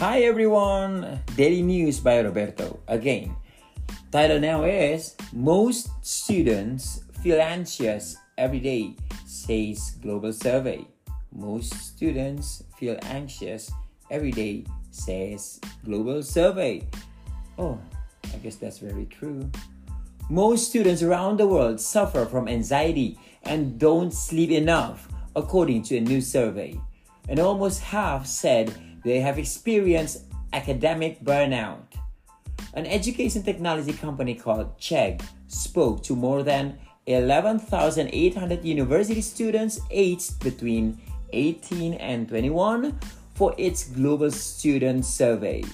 Hi everyone, Daily News by Roberto. Again, title now is Most Students Feel Anxious Every Day, says Global Survey. Most students feel anxious every day, says Global Survey. Oh, I guess that's very true. Most students around the world suffer from anxiety and don't sleep enough, according to a new survey. And almost half said they have experienced academic burnout. An education technology company called Chegg spoke to more than 11,800 university students aged between 18 and 21 for its global student survey.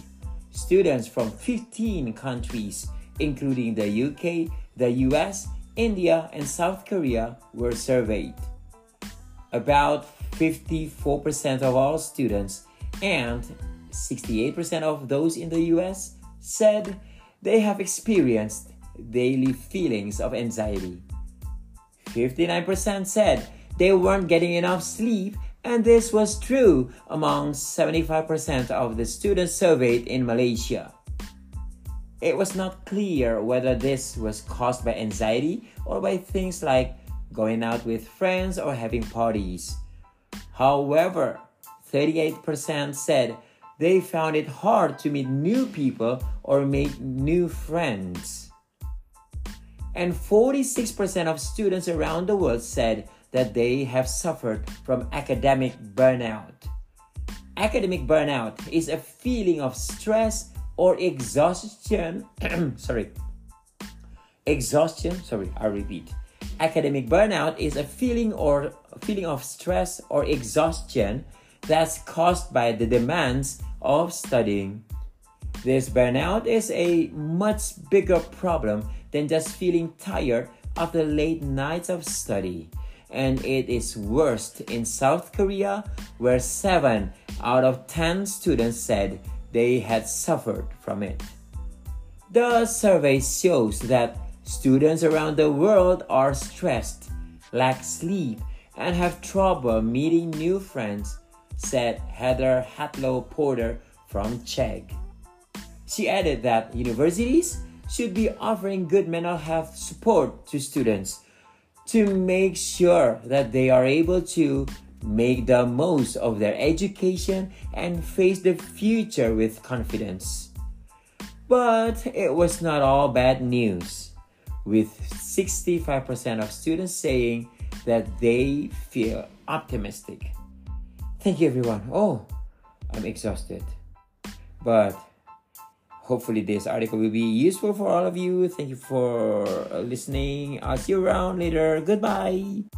Students from 15 countries, including the UK, the US, India, and South Korea, were surveyed. About 54% of all students and 68% of those in the US said they have experienced daily feelings of anxiety. 59% said they weren't getting enough sleep, and this was true among 75% of the students surveyed in Malaysia. It was not clear whether this was caused by anxiety or by things like going out with friends or having parties. However, 38% said they found it hard to meet new people or make new friends. And 46% of students around the world said that they have suffered from academic burnout. Academic burnout is a feeling of stress or exhaustion. sorry. Exhaustion, sorry, I repeat. Academic burnout is a feeling or feeling of stress or exhaustion that's caused by the demands of studying. This burnout is a much bigger problem than just feeling tired after late nights of study. And it is worst in South Korea, where 7 out of 10 students said they had suffered from it. The survey shows that students around the world are stressed, lack sleep, and have trouble meeting new friends said Heather Hatlo Porter from Chegg. She added that universities should be offering good mental health support to students to make sure that they are able to make the most of their education and face the future with confidence. But it was not all bad news, with 65% of students saying that they feel optimistic. Thank you, everyone. Oh, I'm exhausted. But hopefully, this article will be useful for all of you. Thank you for uh, listening. I'll see you around later. Goodbye.